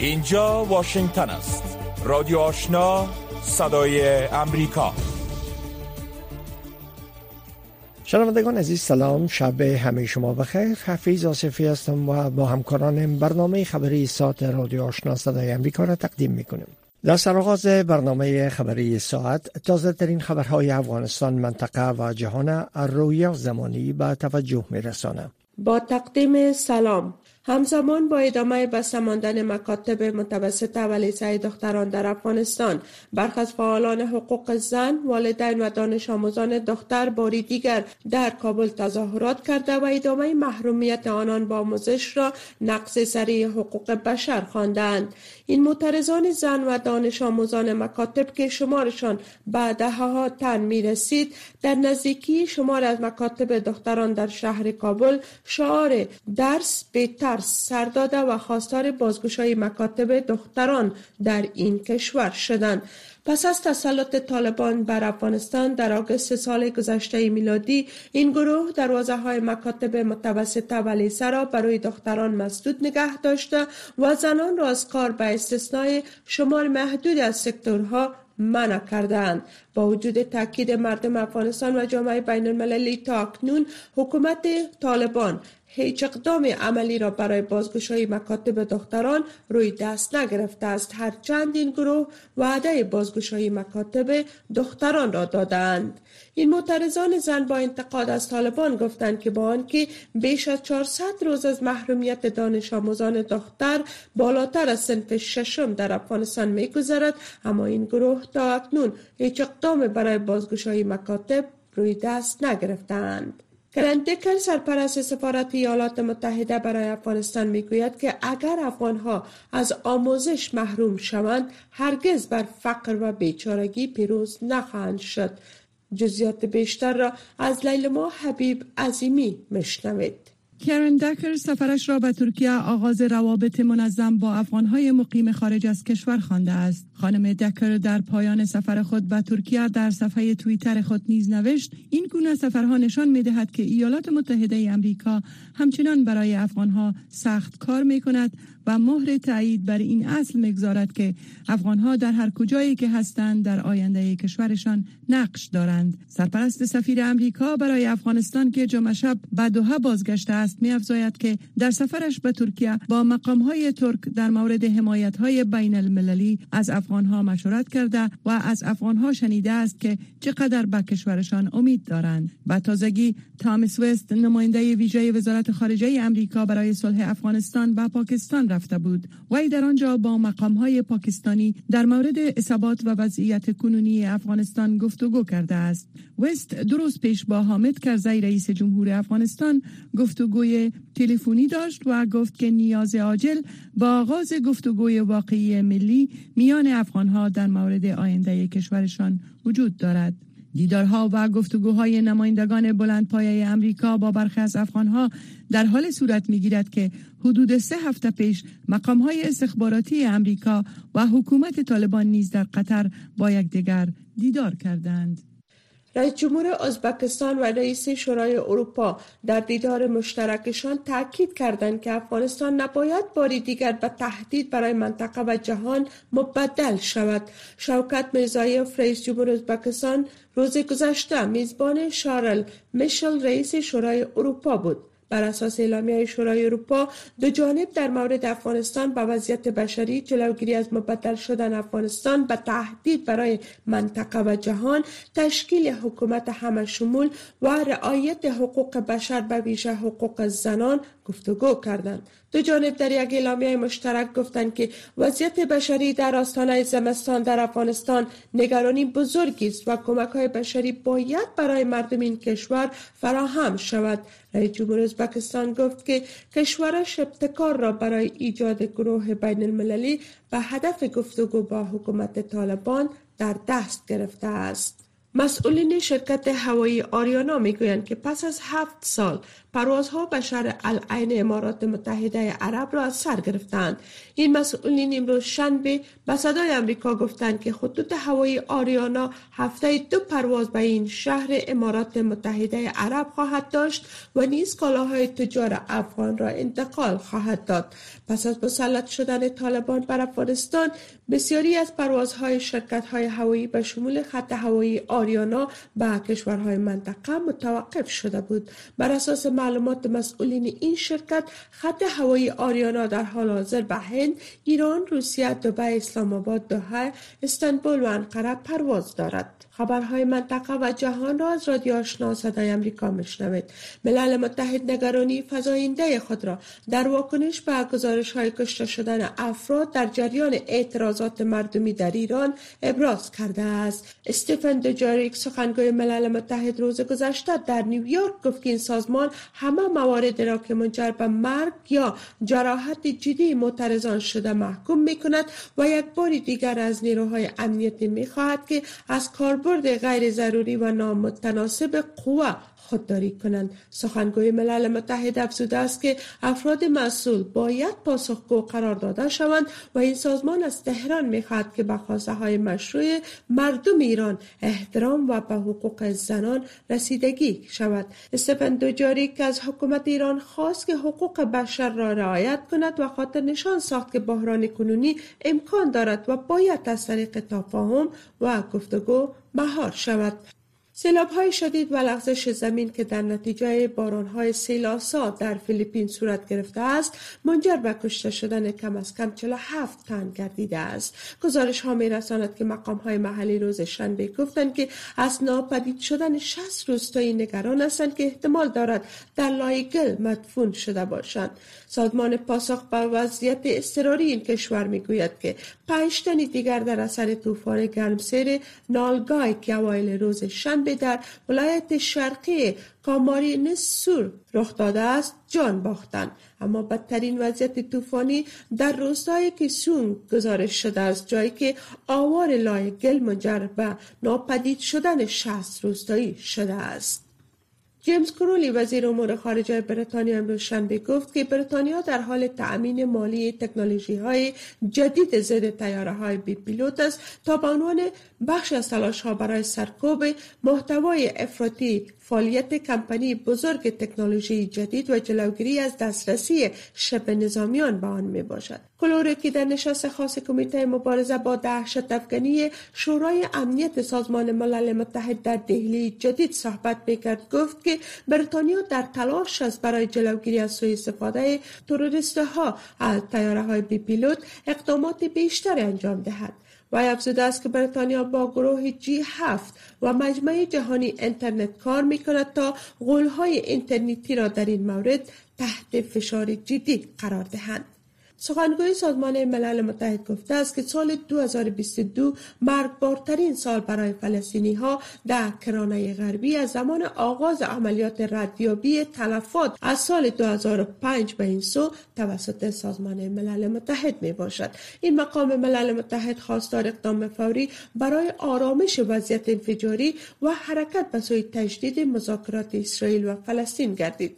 اینجا واشنگتن است. رادیو آشنا صدای امریکا. شنوندگان عزیز سلام. شب همه شما بخیر. حفیظ آصفی هستم و با همکارانم برنامه خبری ساعت رادیو آشنا صدای امریکا را تقدیم می‌کنیم. در سرآغاز برنامه خبری ساعت تازه ترین خبرهای افغانستان منطقه و جهان رویا زمانی به توجه میرسانه با تقدیم سلام. همزمان با ادامه بسته ماندن مکاتب متوسطه و دختران در افغانستان. برخی از فعالان حقوق زن والدین و دانش آموزان دختر باری دیگر در کابل تظاهرات کرده و ادامه محرومیت آنان با آموزش را نقص سریع حقوق بشر خواندند. این معترضان زن و دانش آموزان مکاتب که شمارشان به ها تن می رسید در نزدیکی شمار از مکاتب دختران در شهر کابل شعار درس بهتر سر داده و خواستار بازگشایی مکاتب دختران در این کشور شدند. پس از تسلط طالبان بر افغانستان در آگوست سال گذشته میلادی این گروه دروازه های مکاتب متوسطه و لیسه را برای دختران مسدود نگه داشته و زنان را از کار به استثنای شمار محدود از سکتورها منع کردند. با وجود تاکید مردم افغانستان و جامعه بین المللی تا اکنون حکومت طالبان هیچ اقدام عملی را برای بازگشایی مکاتب دختران روی دست نگرفته است. هرچند این گروه وعده بازگشایی مکاتب دختران را دادند. این معترضان زن با انتقاد از طالبان گفتند که با آنکه بیش از 400 روز از محرومیت دانش آموزان دختر بالاتر از سنف ششم در افغانستان میگذرد اما این گروه تا اکنون هیچ اقدام برای بازگشایی مکاتب روی دست نگرفتند. کرندکر سرپرست سفارت ایالات متحده برای افغانستان می‌گوید که اگر افغانها از آموزش محروم شوند هرگز بر فقر و بیچارگی پیروز نخواهند شد. جزیات بیشتر را از لیلما حبیب عظیمی مشنوید کرن دکر سفرش را به ترکیه آغاز روابط منظم با افغانهای مقیم خارج از کشور خوانده است. خانم دکر در پایان سفر خود به ترکیه در صفحه توییتر خود نیز نوشت این گونه سفرها نشان می دهد که ایالات متحده امریکا همچنان برای افغانها سخت کار می کند و مهر تایید بر این اصل می‌گذارد که افغانها در هر کجایی که هستند در آینده کشورشان نقش دارند. سرپرست سفیر امریکا برای افغانستان که جمعه شب به دوحه بازگشته است میافزاید که در سفرش به ترکیه با مقامهای ترک در مورد حمایت های بین المللی از افغانها مشورت کرده و از افغانها شنیده است که چقدر به کشورشان امید دارند. با تازگی تامس وست نماینده ویژه وزارت خارجه امریکا برای صلح افغانستان به پاکستان رفته بود. وی در آنجا با مقام های پاکستانی در مورد اصابات و وضعیت کنونی افغانستان گفتگو کرده است. وست درست پیش با حامد کرزی رئیس جمهور افغانستان گفتگوی تلفنی داشت و گفت که نیاز عاجل با آغاز گفتگوی واقعی ملی میان افغانها در مورد آینده کشورشان وجود دارد. دیدارها و گفتگوهای نمایندگان بلندپایه امریکا با برخی از افغانها در حال صورت می‌گیرد که حدود سه هفته پیش مقام های استخباراتی امریکا و حکومت طالبان نیز در قطر با یکدیگر دیدار کردند. رئیس جمهور ازبکستان و رئیس شورای اروپا در دیدار مشترکشان تاکید کردند که افغانستان نباید باری دیگر به تهدید برای منطقه و جهان مبدل شود. شوکت میرزایف رئیس جمهور ازبکستان روز گذشته میزبان شارل میشل رئیس شورای اروپا بود. بر اساس اعلامیه شورای اروپا دو جانب در مورد افغانستان به وضعیت بشری جلوگیری از مبدل شدن افغانستان به تهدید برای منطقه و جهان تشکیل حکومت همه شمول و رعایت حقوق بشر به ویژه حقوق زنان گفتگو کردند. دو جانب در یک اعلامیه مشترک گفتند که وضعیت بشری در آستانه زمستان در افغانستان نگرانی بزرگی است و کمک های بشری باید برای مردم این کشور فراهم شود. رئیس جمهور ازبکستان گفت که کشورش ابتکار را برای ایجاد گروه بین المللی به هدف گفتگو با حکومت طالبان در دست گرفته است. مسئولین شرکت هوایی آریانا می‌گویند که پس از هفت سال پروازها به شهر العین امارات متحده عرب را از سر گرفتند. این مسئولین امروز شنبه به صدای امریکا گفتند که خطوط هوایی آریانا هفته دو پرواز به این شهر امارات متحده عرب خواهد داشت و نیز کالاهای تجار افغان را انتقال خواهد داد. پس از مسلط شدن طالبان بر افغانستان بسیاری از پروازهای شرکت های هوایی به شمول خط هوایی آریانا به کشورهای منطقه متوقف شده بود. بر اساس معلومات مسئولین این شرکت خط هوایی آریانا در حال حاضر به هند ایران روسیه دبی اسلام آباد دوحه استانبول و انقره پرواز دارد. خبرهای منطقه و جهان را از رادیو آشنا صدای امریکا میشنوید. ملل متحد نگرانی فزاینده خود را در واکنش به گزارش های کشته شدن افراد در جریان اعتراضات مردمی در ایران ابراز کرده است. استفن دوجاریک سخنگوی ملل متحد روز گذشته در نیویورک گفت که این سازمان همه موارد را که منجر به مرگ یا جراحت جدی معترضان شده محکوم می کند و یک بار دیگر از نیروهای امنیتی می خواهد که از کاربرد غیر ضروری و نامتناسب قوه. خودداری کنند. سخنگوی ملل متحد افزوده است که افراد مسئول باید پاسخگو قرار داده شوند و این سازمان از تهران می‌خواهد که به خواسته های مشروع مردم ایران احترام و به حقوق زنان رسیدگی شود. استفن دوجاری که از حکومت ایران خواست که حقوق بشر را رعایت کند و خاطر نشان ساخت که بحران کنونی امکان دارد و باید از طریق تفاهم و گفتگو مهار شود. سیلاب های شدید و لغزش زمین که در نتیجه باران های سیل‌آسا در فیلیپین صورت گرفته است منجر به کشته شدن کم از کم 47 تن گردیده است. گزارش ها می رساند که مقام های محلی روز شنبه گفتند که از ناپدید شدن 60 روستایی نگران هستند که احتمال دارد در لای و گل مدفون شده باشند. سازمان پاسخ به وضعیت اضطراری این کشور می‌گوید که پنج تن دیگر در اثر طوفان گرمسیر نالگای که اوایل روز شنبه در ولایت شرقی کاماری سور رخ داده است جان باختند. اما بدترین وضعیت طوفانی در روستای کسون گزارش شده است جایی که آوار لای گل منجر به ناپدید شدن شصت روستایی شده است. جیمز کرولی وزیر امور خارجه بریتانیا امروز شنبه گفت که بریتانیا در حال تأمین مالی تکنولوژی های جدید ضد تیاره های بی پیلوت است تا به عنوان بخش از تلاش ها برای سرکوب محتوای افراطی فعالیت کمپانی بزرگ تکنولوژی جدید و جلوگیری از دسترسی شبه نظامیان به آن می باشد. که در نشست خاص کمیته مبارزه با دهشت افغانی شورای امنیت سازمان ملل متحد در دهلی جدید صحبت می‌کرد گفت که بریتانیا در تلاش است برای جلوگیری از سوء استفاده تروریست ها از تیاره های بی پیلوت اقدامات بیشتر انجام دهد و افزوده است که بریتانیا با گروه جی هفت و مجمع جهانی اینترنت کار می کند تا غولهای اینترنتی را در این مورد تحت فشار جدی قرار دهند. سخنگوی سازمان ملل متحد گفته است که سال 2022 مرگبارترین سال برای فلسطینی ها در کرانه غربی از زمان آغاز عملیات ردیابی تلفات از سال 2005 به این سو توسط سازمان ملل متحد می باشد. این مقام ملل متحد خواستار اقدام فوری برای آرامش وضعیت انفجاری و حرکت به سوی تجدید مذاکرات اسرائیل و فلسطین گردید.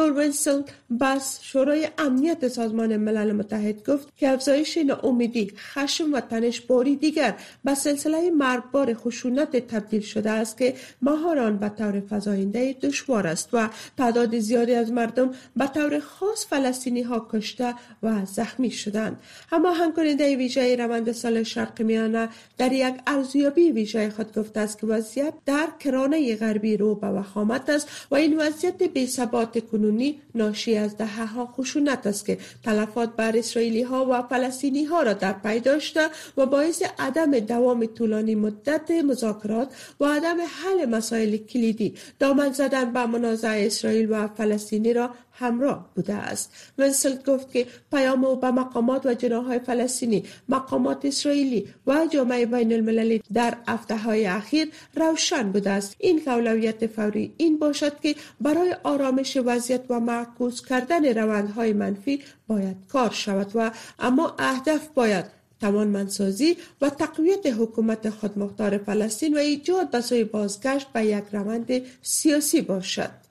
ونسل بس شورای امنیت سازمان ملل متحد گفت که افزایش ناامیدی خشم و تنش باری دیگر به سلسله مرگبار خشونت تبدیل شده است که مهاران به طور فزاینده دشوار است و تعداد زیادی از مردم به طور خاص فلسطینی ها کشته و زخمی شدند. اما همکننده ویژه روند سال شرق میانه در یک ارزیابی ویژه خود گفته است که وضعیت در کرانه غربی رو به وخامت است و این وضعیت بی ثبات کنونی ناشی از دهه ها خشونت است که تلفات بر اسرائیلی ها و فلسطینی ها را در پی داشته و باعث عدم دوام طولانی مدت مذاکرات و عدم حل مسائل کلیدی. دامن زدن به منازع اسرائیل و فلسطینی را همراه بوده است. ونسلت گفت که پیام او به مقامات و جناهای فلسطینی مقامات اسرائیلی و جامعه بین المللی در هفته های اخیر روشن بوده است. این اولویت فوری این باشد که برای آرامش وضعیت و معکوس کردن روندهای منفی باید کار شود و اما اهداف باید توانمندسازی و تقویت حکومت خودمختار فلسطین و ایجاد سوی بازگشت به یک روند سیاسی باشد.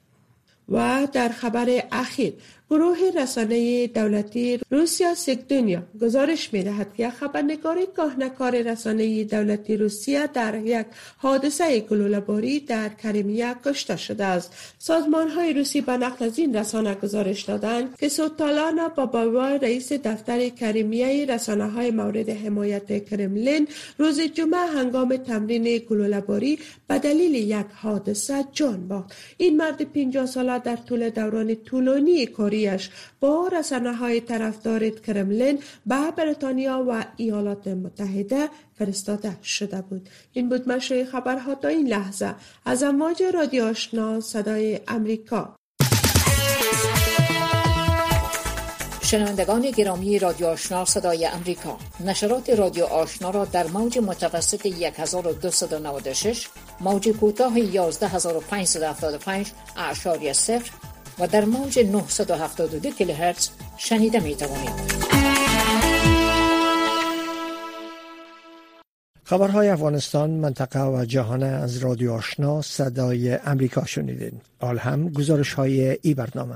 و در خبر اخیر. گروه رسانه دولتی روسیا دنیا گزارش می دهد که خبرنگار گاهنکار رسانه دولتی روسیه در یک حادثه گلوله‌باری در کریمیا کشته شده است. سازمان های روسی به نقل از این رسانه گزارش دادند که سوتالانا باباوا رئیس دفتر کریمیای رسانه های مورد حمایت کرملین روز جمعه هنگام تمرین گلوله‌باری به دلیل یک حادثه جان باخت. این مرد 50 ساله در طول دوران طولانی کاری با رسانه های طرفدار کرملین به بریتانیا و ایالات متحده فرستاده شده بود. این بود مشه خبرها تا این لحظه. از امواج رادیو آشنا صدای امریکا. شنوندگان گرامی رادیو آشنا صدای امریکا. نشرات رادیو آشنا را در موج متوسط 1296 موج کوتاه 11575 اعشاری صفر و در موج 972 کیلوهرتز شنیده می توانید. خبرهای افغانستان منطقه و جهان از رادیو آشنا صدای امریکا شنیدین. آل هم گزارش های ای برنامه.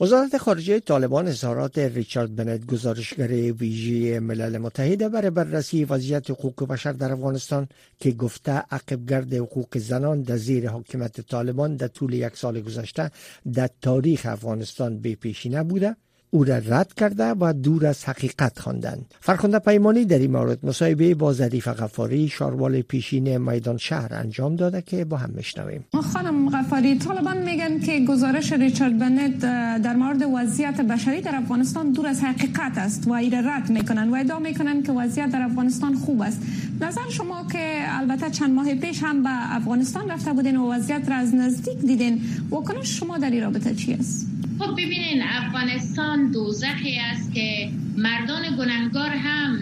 وزارت خارجه طالبان اظهارات ریچارد بنت گزارشگر ویژه ملل متحد برای بررسی وضعیت حقوق بشر در افغانستان که گفته عقبگرد حقوق زنان در زیر حکومت طالبان در طول یک سال گذشته در تاریخ افغانستان به پیشی نبوده او را رد کرده و دور از حقیقت خواندند. فرخنده پیمانی در این مورد مصاحبه با ظریف غفاری شاروال پیشین میدان شهر انجام داده که با هم میشنویم. خانم غفاری طالبان میگن که گزارش ریچارد بنت در مورد وضعیت بشری در افغانستان دور از حقیقت است و ایره رد می‌کنن و ادعا می‌کنن که وضعیت در افغانستان خوب است. نظر شما که البته چند ماه پیش هم به افغانستان رفته بودین و وضعیت را از نزدیک دیدین واکنش شما در این رابطه چی است؟ خب ببینین افغانستان دوزخی است که مردان گناهگار هم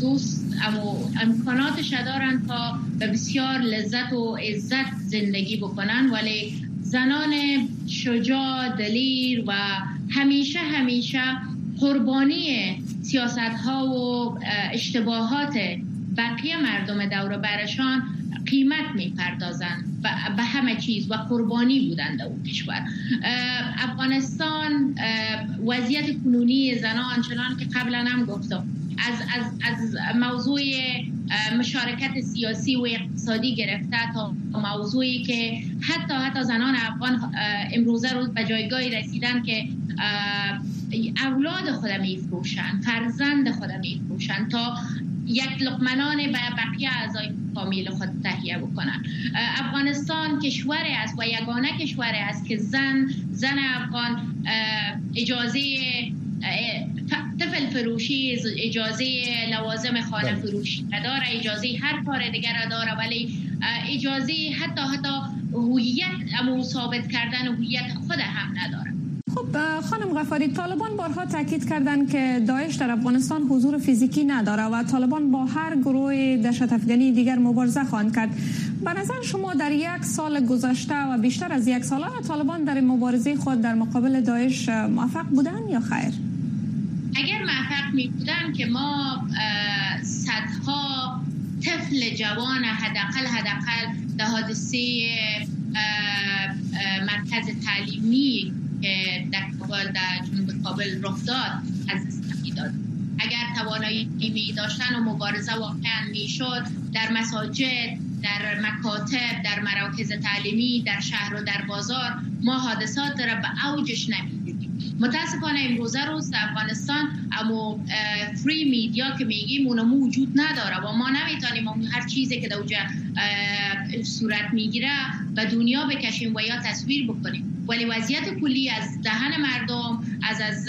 دوست اما امکاناتش دارن تا به بسیار لذت و عزت زندگی بکنن. ولی زنان شجاع دلیر و همیشه همیشه قربانی سیاست ها و اشتباهات بقیه مردم دور برشان قیمت می‌پردازن به همه چیز و قربانی بودند اون کشور. افغانستان وضعیت کنونی زنان چنان که قبلا هم گفتم. از, از, از موضوع مشارکت سیاسی و اقتصادی گرفته تا موضوعی که حتی حتی زنان افغان امروزه روز به جایگاهی رسیدن که اولاد خود میفروشن فرزند خود میفروشن تا یک لقمنان به بقیه اعضای فامیل خود تهیه بکنن افغانستان کشور است و یگانه کشور است که زن زن افغان اجازه طفل فروشی اجازه لوازم خانه بله. فروشی نداره اجازه هر کار دیگر داره ولی اجازه حتی حتی هویت ثابت کردن هویت خود هم نداره خب خانم غفاری طالبان بارها تاکید کردند که داعش در افغانستان حضور فیزیکی نداره و طالبان با هر گروه دهشت افغانی دیگر مبارزه خواهند کرد. به نظر شما در یک سال گذشته و بیشتر از یک سال طالبان در مبارزه خود در مقابل داعش موفق بودن یا خیر؟ اگر موفق می بودن که ما صدها طفل جوان حداقل حداقل حادثه مرکز تعلیمی که در در جنوب کابل رخ داد از داد اگر توانایی می داشتن و مبارزه واقعا می‌شد در مساجد در مکاتب در مراکز تعلیمی در شهر و در بازار ما حادثات را به اوجش نمی‌دیدیم متاسفانه امروزه روز در افغانستان اما فری میدیا که میگیم اونم موجود نداره. و ما نمی‌تونیم هر چیزی که در صورت می‌گیره به دنیا بکشیم و یا تصویر بکنیم. ولی وضعیت کلی از دهن مردم از از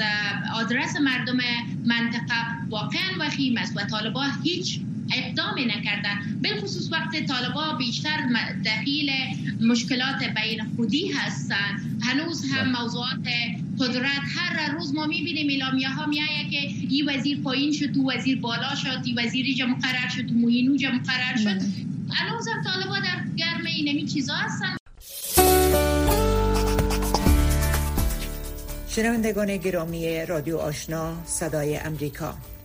آدرس مردم منطقه واقعا وخیم است و طالبا هیچ اقدامی نکردن. بالخصوص وقت طالبا بیشتر دخیل مشکلات بین خودی هستن. هنوز هم بله. موضوعات قدرت هر روز ما می‌بینیم اعلامیه ها میایه که این وزیر پایین شد تو وزیر بالا شد این وزیر اینجا مقرر شد تو موینو مقرر شد. بله. هنوز هم طالبا در گرم اینمی چیزا هستن. شنوندگان گرامی رادیو آشنا صدای امریکا.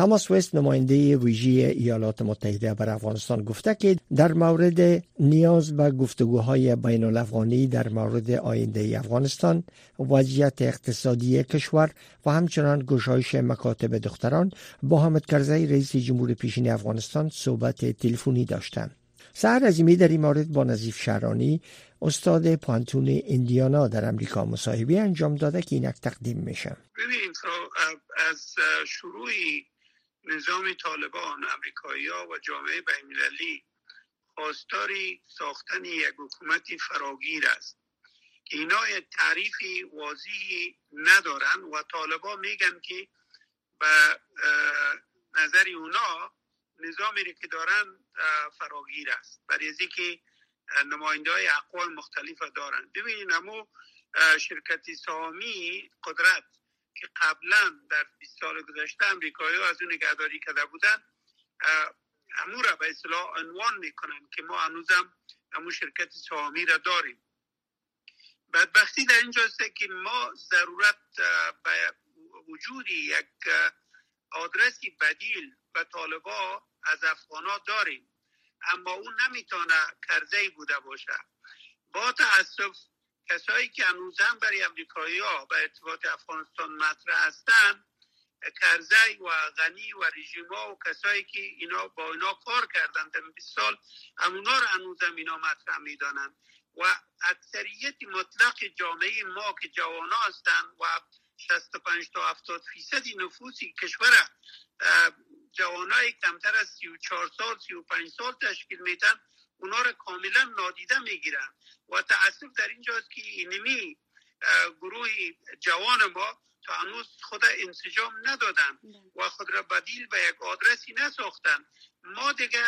تماس وست نماینده ویژه ایالات متحده بر افغانستان گفته که در مورد نیاز به گفتگوهای بین الافغانی در مورد آینده افغانستان وضعیت اقتصادی کشور و همچنان گشایش مکاتب دختران با حامد کرزی رئیس جمهور پیشین افغانستان صحبت تلفنی داشتند. سهر عظیمی در این مورد با نظیف شهرانی استاد پانتون ایندیانا در امریکا مصاحبه انجام داده که اینک تقدیم میشه. ببینید از شروع نظام طالبان امریکایی ها و جامعه بینالمللی خواستاری ساختن یک حکومتی فراگیر است اینا تعریفی واضحی ندارن و طالبان میگن که به نظر اونا نظامی که دارن فراگیر است. برای که نماینده های اقوام مختلف دارن. ببینید اما شرکت سامی قدرت که قبلا در 20 سال گذشته امریکایی از اون نگهداری کرده بودن امو را به اصلاح عنوان می‌کنن که ما هنوزم امو شرکت سهامی را داریم. بدبختی در اینجاست که ما ضرورت به وجود یک آدرسی بدیل به طالبا از افغانا داریم اما اون نمی‌تونه کرزه بوده باشه. با تاسف کسایی که هنوزم برای امریکایی ها به ارتباط افغانستان مطرح هستن کرزی و غنی و رژیما و کسایی که اینا با اینا کار کردن در 20 سال همونا رو هنوزم اینا مطرح می‌دانن. و اکثریت مطلق جامعه ما که جوانا هستن و 65 تا 70 فیصدی نفوسی کشور جوانای کمتر از 34 سال 35 سال تشکیل میدن اونا رو کاملا نادیده می‌گیرن. و تاسف در اینجاست که اینمی گروه جوان ما تا هنوز خود انسجام ندادن و خود را بدیل به یک آدرسی نساختن. ما دیگه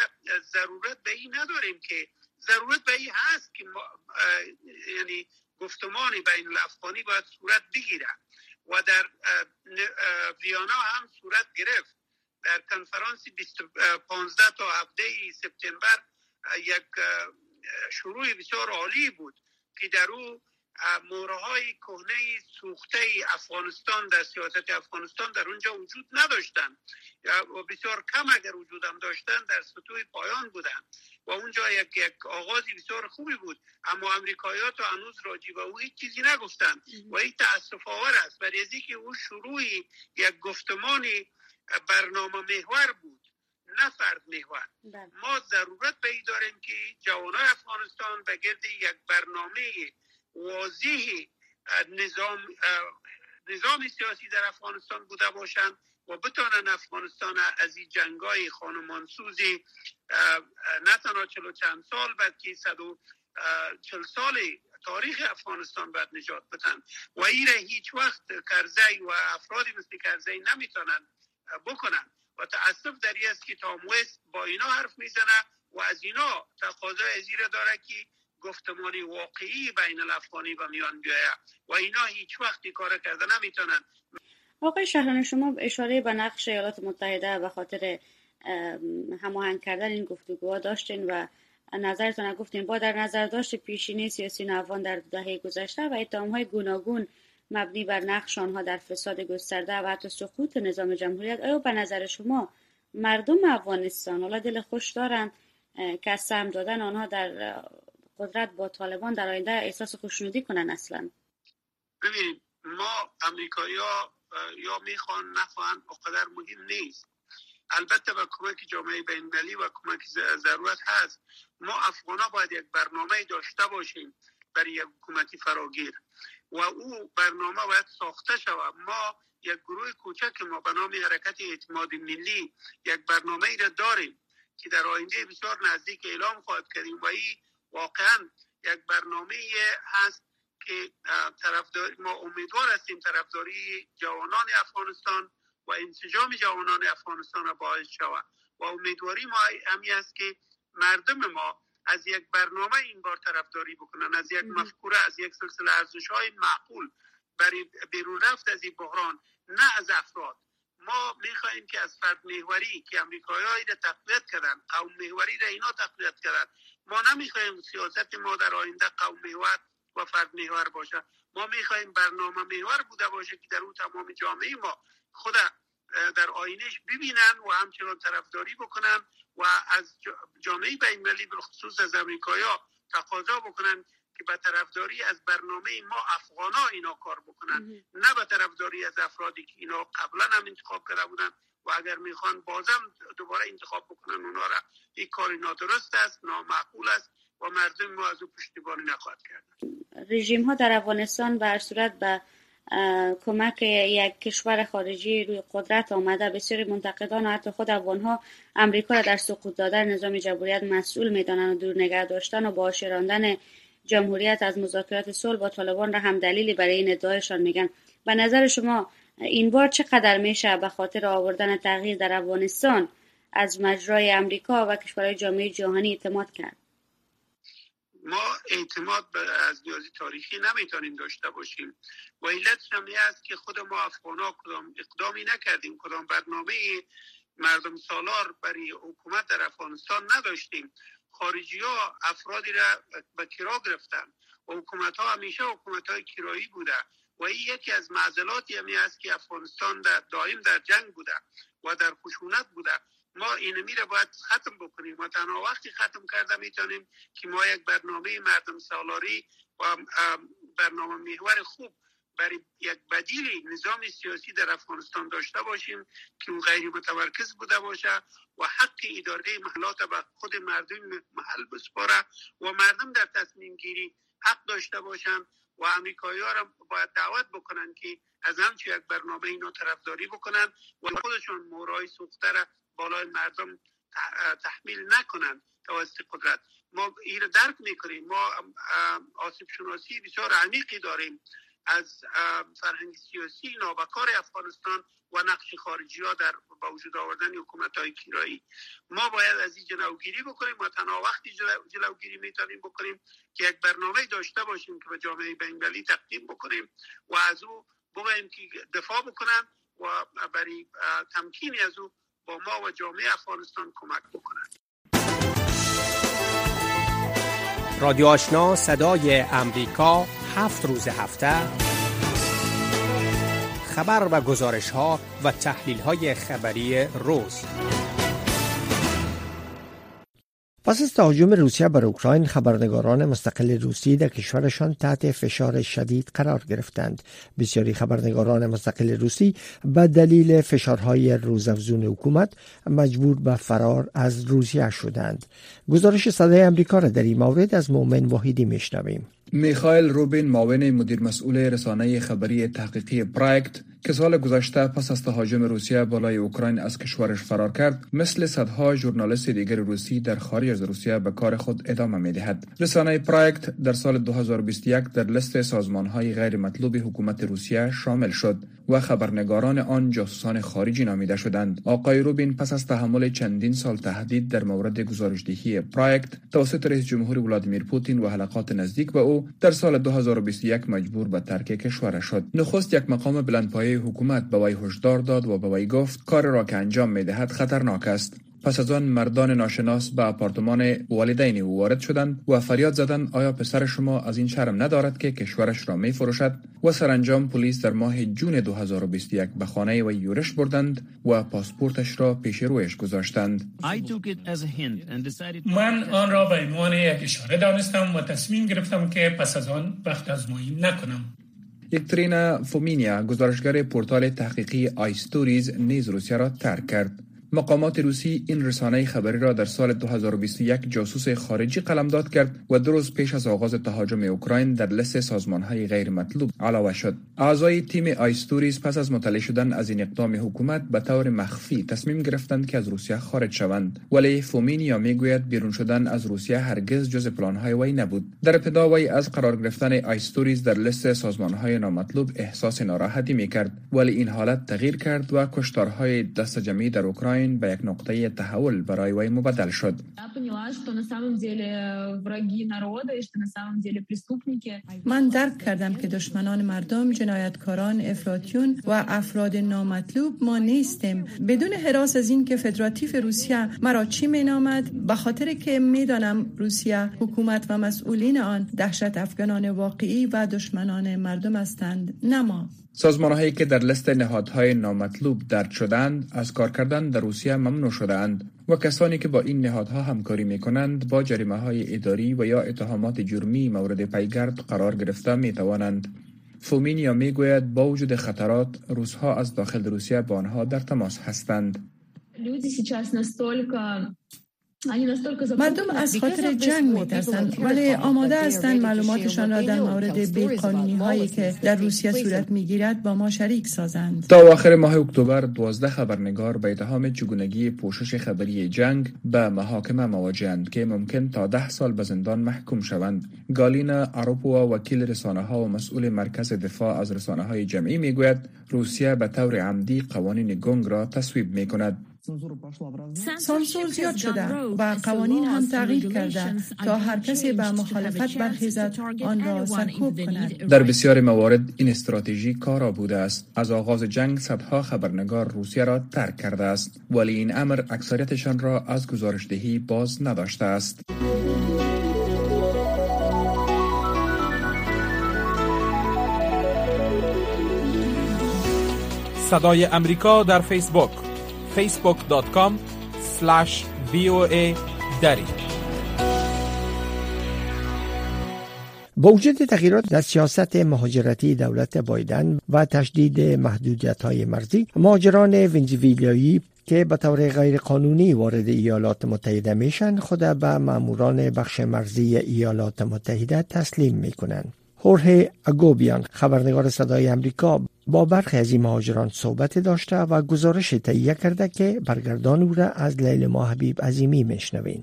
ضرورت به این نداریم که ضرورت به این هست که ما یعنی گفتمانی بین الافغانی باید صورت بگیره و در ویانا هم صورت گرفت. در کنفرانس 15 تا هفته سپتامبر یک شروع بسیار عالی بود که در او مورهای کهنه سوخته افغانستان در سیاست افغانستان در اونجا وجود نداشتن. و بسیار کم اگر وجودم داشتن در سطوح پایان بودن. و اونجا یک, یک آغازی بسیار خوبی بود. اما امریکایی ها تا هنوز راجی و او هیچ چیزی نگفتن. و این تاسف آور است. برای که او شروعی یک گفتمانی برنامه محور بود. نه فرد محور بله. ما ضرورت به داریم که جوانای افغانستان به گرد یک برنامه واضح نظام نظام سیاسی در افغانستان بوده باشند و بتانن افغانستان از این جنگای خانمانسوزی نه تنها چلو چند سال بلکه صد و چل سال تاریخ افغانستان باید نجات بدن. و ایره هیچ وقت کرزی و افرادی مثل کرزی نمی‌تونن بکنن و تاسف در است که تام با اینا حرف می‌زنه و از اینا تقاضای زیر داره که گفتمانی واقعی بین الافغانی و میان بیایه. و اینا هیچ وقتی کار کرده نمی‌تونن. آقای شهران شما اشاره به نقش ایالات متحده و خاطر هماهنگ کردن این گفتگوها داشتین و نظرتون گفتین. با در نظر داشت پیشینی سیاسی نوان در دهه گذشته و اتهام های گوناگون مبنی بر نقش آنها در فساد گسترده و حتی سقوط نظام جمهوریت آیا به نظر شما مردم افغانستان حالا دل خوش دارند که از سهم دادن آنها در قدرت با طالبان در آینده احساس خوشنودی کنن اصلا؟ ببینید ما امریکایی یا می‌خوان نخواهند قدر مهم نیست. البته با کمک جامعه بین و کمک ضرورت هست. ما افغان باید یک برنامه داشته باشیم برای یک حکومتی فراگیر. و او برنامه باید ساخته شود. ما یک گروه کوچک ما به نام حرکت اعتماد ملی یک برنامه ای را داریم که در آینده بسیار نزدیک اعلام خواهد کردیم و این واقعا یک برنامه هست که طرفدار ما امیدوار هستیم طرفداری جوانان افغانستان و انسجام جوانان افغانستان را باعث شود. و امیدواری ما همی است که مردم ما از یک برنامه این بار طرفداری بکنن از یک مفکوره از یک سلسله ارزش های معقول برای بیرون رفت از این بحران نه از افراد. ما می‌خواهیم که از فرد محوری که امریکایی را تقویت کردن قوم محوری را اینا تقویت کردن. ما نمی‌خواهیم سیاست ما در آینده قوم محور و فرد محور باشه. ما می‌خواهیم برنامه محور بوده باشه که در اون تمام جامعه ما خود در آینش ببینن و همچنان طرفداری بکنن. و از جامعه بینالمللی خصوص از امریکایا تقاضا بکنن که به طرفداری از برنامه ما افغانا اینا کار بکنن. نه به طرفداری از افرادی که اینا قبلا هم انتخاب کرده بودن و اگر می‌خوان بازم دوباره انتخاب بکنن اونا را. این کاری نادرست است نامعقول است و مردم ما از او پشتیبانی نخواهد کرد. رژیم ها در افغانستان به صورت به کمک یک کشور خارجی روی قدرت آمده. بسیاری منتقدان و حتی خود افغان ها امریکا را در سقوط دادن نظام جمهوریت مسئول می‌دانند و دور نگه داشتن و با شراندن جمهوریت از مذاکرات صلح با طالبان را هم دلیلی برای این ادعایشان میگن. به نظر شما این بار چقدر میشه به خاطر آوردن تغییر در افغانستان از مجرای امریکا و کشورهای جامعه جهانی اعتماد کرد؟ ما اعتماد از نیازی تاریخی نمی‌تونیم داشته باشیم. و علتش هم است که خود ما افغان کدام اقدامی نکردیم کدام برنامه مردم سالار برای حکومت در افغانستان نداشتیم. خارجی ها افرادی را به کرا گرفتن و حکومت ها همیشه حکومت های کرایی بوده و این یکی از معضلاتی همی است که افغانستان در دائم در جنگ بوده و در خشونت بوده. ما این میره باید ختم بکنیم. و تنها وقتی ختم کرده می‌تونیم که ما یک برنامه مردم سالاری و برنامه محور خوب برای یک بدیل نظام سیاسی در افغانستان داشته باشیم که اون غیر متمرکز بوده باشه و حق اداره محلات به خود مردم محل بسپاره و مردم در تصمیم گیری حق داشته باشند و امریکایی ها را باید دعوت بکنن که از همچه یک برنامه اینا طرفداری بکنن و خودشون مورای سوخته را بالای مردم تحمیل نکنند توسط قدرت. ما این درک می‌کنیم. ما آسیب شناسی بسیار عمیقی داریم. از فرهنگ سیاسی نابکار افغانستان و نقش خارجی ها در با وجود آوردن حکومت های کیرایی. ما باید از این جلوگیری بکنیم و تنها وقتی جلوگیری می‌تونیم بکنیم که یک برنامه داشته باشیم که به جامعه بینالمللی تقدیم بکنیم و از او بگوییم که دفاع بکنن و برای تمکینی از او با ما و جامعه افغانستان کمک بکنن رادیو آشنا صدای امریکا هفت روز هفته. خبر و گزارش ها و تحلیل های خبری روز. پس از تهاجم روسیه بر اوکراین خبرنگاران مستقل روسی در کشورشان تحت فشار شدید قرار گرفتند. بسیاری خبرنگاران مستقل روسی به دلیل فشارهای روزافزون حکومت مجبور به فرار از روسیه شدند. گزارش صدای امریکا را در این مورد از مؤمن واحدی میشنویم. میخائیل روبین معاون مدیر مسئول رسانه خبری تحقیقی پرایکت که سال گذشته پس از تهاجم روسیه بالای اوکراین از کشورش فرار کرد مثل صدها ژورنالیست دیگر روسی در خارج از روسیه به کار خود ادامه می دهد رسانه پرایکت در سال 2021 در لست سازمان های غیر مطلوب حکومت روسیه شامل شد و خبرنگاران آن جاسوسان خارجی نامیده شدند. آقای روبین پس از تحمل چندین سال تهدید در مورد گزارشدهی پرایکت توسط رئیس جمهور ولادیمیر پوتین و حلقات نزدیک به او در سال 2021 مجبور به ترک کشور شد. نخست یک مقام بلندپایه حکومت به وی هشدار داد و به وی گفت کار را که انجام می دهد خطرناک است. پس از آن مردان ناشناس به آپارتمان والدین او وارد شدند و فریاد زدند آیا پسر شما از این شرم ندارد که کشورش را می فروشد و سرانجام پلیس در ماه جون 2021 به خانه و یورش بردند و پاسپورتش را پیش رویش گذاشتند. من آن را به عنوان یک اشاره دانستم و تصمیم گرفتم که پس از آن وقت آزمایی نکنم. یک فومینیا گزارشگر پورتال تحقیقی آیستوریز نیز روسیه را ترک کرد. مقامات روسی این رسانه خبری را در سال 2021 جاسوس خارجی قلمداد کرد و دو روز پیش از آغاز تهاجم اوکراین در لست سازمان های غیر مطلوب علاوه شد. اعضای تیم آیستوریز پس از مطلع شدن از این اقدام حکومت به طور مخفی تصمیم گرفتند که از روسیه خارج شوند ولی فومینیا می‌گوید بیرون شدن از روسیه هرگز جزء پلان های وی نبود. در ابتدا وی از قرار گرفتن آیستوریز در لست سازمان های نامطلوب احساس ناراحتی می کرد ولی این حالت تغییر کرد و کشتارهای دسته جمعی در اوکراین اوکراین به یک نقطه تحول برای وی مبدل شد. من درک کردم که دشمنان مردم جنایتکاران افراطیون و افراد نامطلوب ما نیستیم. بدون حراس از این که فدراتیو روسیه مرا چی می نامد به خاطر که می‌دانم روسیه حکومت و مسئولین آن دهشت افغانان واقعی و دشمنان مردم هستند نما سازمان هایی که در لست نهادهای نامطلوب درد شدند از کار کردن در روسیه ممنوع شدند و کسانی که با این نهادها همکاری می کنند با جریمه های اداری و یا اتهامات جرمی مورد پیگرد قرار گرفته می توانند. فومینیا می گوید با وجود خطرات روسها از داخل روسیه با آنها در تماس هستند. مردم از خاطر جنگ می ترسند ولی آماده هستند معلوماتشان را در مورد بیقانونی هایی که در روسیه صورت می گیرد با ما شریک سازند. تا آخر ماه اکتبر 12 خبرنگار به اتهام چگونگی پوشش خبری جنگ به محاکمه مواجهند که ممکن تا ده سال به زندان محکوم شوند. گالینا اروپا وکیل رسانه ها و مسئول مرکز دفاع از رسانه های جمعی می گوید روسیه به طور عمدی قوانین گنگ را تصویب می کند سانسور زیاد شده و قوانین هم تغییر کرده. تا هر کسی به مخالفت برخیزد آن را سرکوب کند. در بسیار موارد این استراتژی کارا بوده است. از آغاز جنگ صدها خبرنگار روسیه را ترک کرده است. ولی این امر اکثریتشان را از گزارشدهی باز نداشته است. صدای امریکا در فیسبوک. facebook.com voa دری با وجود تغییرات در سیاست مهاجرتی دولت بایدن و تشدید محدودیت های مرزی مهاجران ونزویلیایی که به طور غیر قانونی وارد ایالات متحده میشن خود به ماموران بخش مرزی ایالات متحده تسلیم می‌کنند. هورهی اگوبیان خبرنگار صدای امریکا با برخی از این مهاجران صحبت داشته و گزارش تهیه کرده که برگردان او را از لیل ما حبیب عظیمی میشنوین.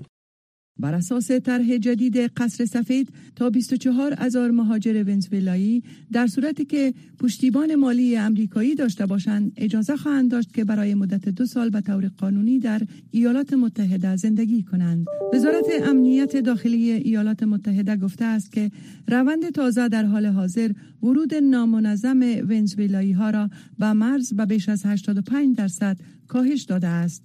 بر اساس طرح جدید قصر سفید تا 24 هزار مهاجر ونزوئلایی در صورتی که پشتیبان مالی امریکایی داشته باشند اجازه خواهند داشت که برای مدت دو سال به طور قانونی در ایالات متحده زندگی کنند. وزارت امنیت داخلی ایالات متحده گفته است که روند تازه در حال حاضر ورود نامنظم ونزوئلایی ها را به مرز به بیش از 85 درصد کاهش داده است.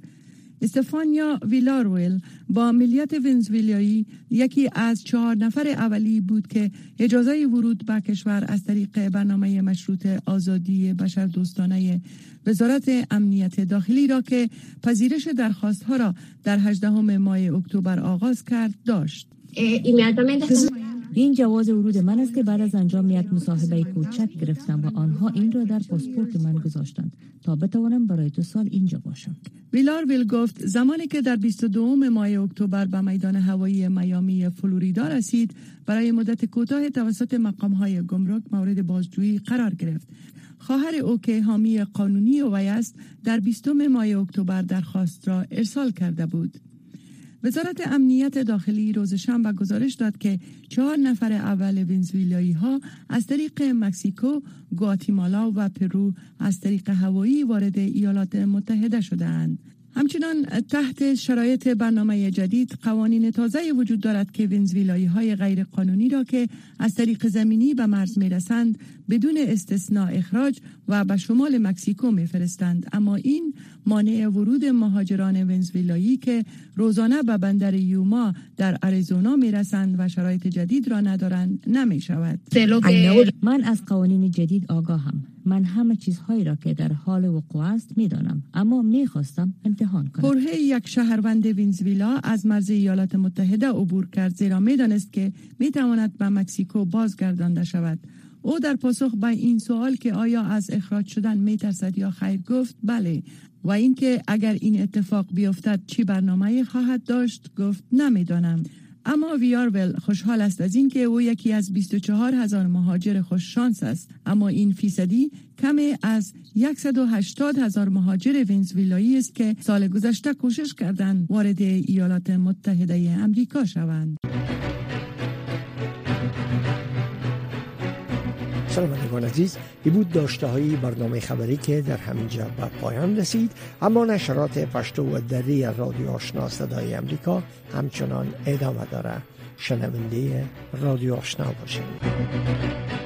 استفانیا ویلارویل با ملیت ونزویلیایی یکی از چهار نفر اولی بود که اجازه ورود به کشور از طریق برنامه مشروط آزادی بشر دوستانه وزارت امنیت داخلی را که پذیرش درخواست ها را در 18 ماه اکتبر آغاز کرد داشت. این جواز ورود من است که بعد از انجام یک مصاحبه کوچک گرفتم و آنها این را در پاسپورت من گذاشتند تا بتوانم برای دو سال اینجا باشم. ویلار ویل گفت زمانی که در 22 ماه اکتبر به میدان هوایی میامی فلوریدا رسید برای مدت کوتاه توسط مقام های گمرک مورد بازجویی قرار گرفت. خواهر او که حامی قانونی وی است در 20 ماه اکتبر درخواست را ارسال کرده بود. وزارت امنیت داخلی روز شنبه گزارش داد که چهار نفر اول ونزویلایی ها از طریق مکسیکو، گواتیمالا و پرو از طریق هوایی وارد ایالات متحده شدند. همچنان تحت شرایط برنامه جدید قوانین تازه وجود دارد که ونزویلایی های غیر قانونی را که از طریق زمینی به مرز می رسند بدون استثناء اخراج و به شمال مکسیکو می فرستند اما این مانع ورود مهاجران ونزویلایی که روزانه به بندر یوما در آریزونا می رسند و شرایط جدید را ندارند نمی شود من از قوانین جدید آگاهم. من همه چیزهایی را که در حال وقوع است می دانم اما می خواستم امتحان کنم. پرهه یک شهروند ونزویلا از مرز ایالات متحده عبور کرد زیرا می دانست که می تواند به مکسیکو بازگردانده شود. او در پاسخ به این سوال که آیا از اخراج شدن می ترسد یا خیر گفت بله. و اینکه اگر این اتفاق بیفتد چی برنامه خواهد داشت؟ گفت نمی‌دانم. اما ویارول خوشحال است از اینکه او یکی از 24 هزار مهاجر خوش شانس است. اما این فیصدی کم از 180 هزار مهاجر ونزویلایی است که سال گذشته کوشش کردند وارد ایالات متحده امریکا شوند. شنوندگان عزیز. ای بود داشته های برنامه خبری که در همینجا به پایان رسید. اما نشرات پشتو و دری رادیو آشنا صدای امریکا همچنان ادامه داره. شنونده رادیو آشنا باشید